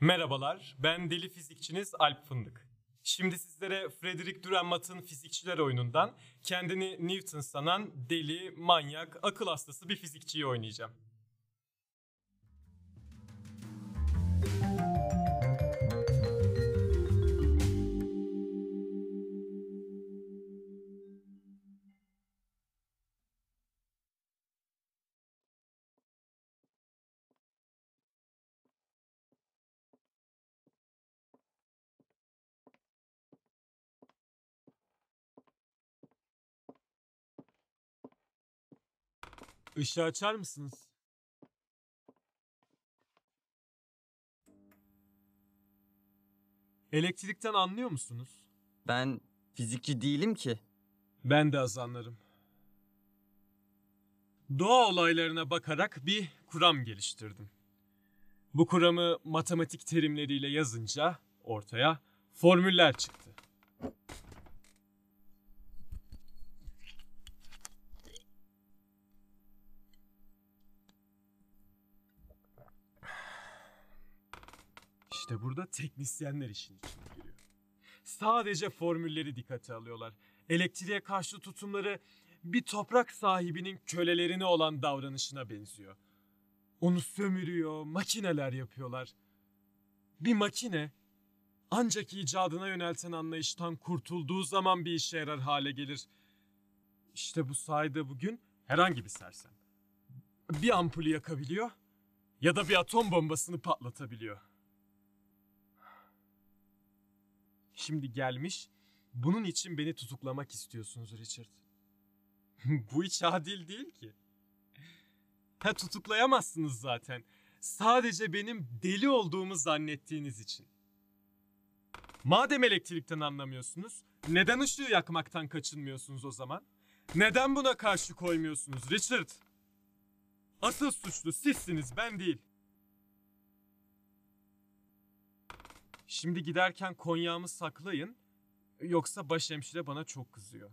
Merhabalar, ben deli fizikçiniz Alp Fındık. Şimdi sizlere Frederick Dürrenmatt'ın fizikçiler oyunundan kendini Newton sanan deli, manyak, akıl hastası bir fizikçiyi oynayacağım. Işığı açar mısınız? Elektrikten anlıyor musunuz? Ben fizikçi değilim ki. Ben de az anlarım. Doğa olaylarına bakarak bir kuram geliştirdim. Bu kuramı matematik terimleriyle yazınca ortaya formüller çıktı. İşte burada teknisyenler işin içine giriyor. Sadece formülleri dikkate alıyorlar. Elektriğe karşı tutumları bir toprak sahibinin kölelerine olan davranışına benziyor. Onu sömürüyor, makineler yapıyorlar. Bir makine ancak icadına yönelten anlayıştan kurtulduğu zaman bir işe yarar hale gelir. İşte bu sayede bugün herhangi bir sersem bir ampulü yakabiliyor ya da bir atom bombasını patlatabiliyor. Şimdi gelmiş. Bunun için beni tutuklamak istiyorsunuz Richard. Bu hiç adil değil ki. Ha tutuklayamazsınız zaten. Sadece benim deli olduğumu zannettiğiniz için. Madem elektrikten anlamıyorsunuz, neden ışığı yakmaktan kaçınmıyorsunuz o zaman? Neden buna karşı koymuyorsunuz Richard? Asıl suçlu sizsiniz, ben değil. Şimdi giderken konyağımı saklayın. Yoksa başhemşire bana çok kızıyor.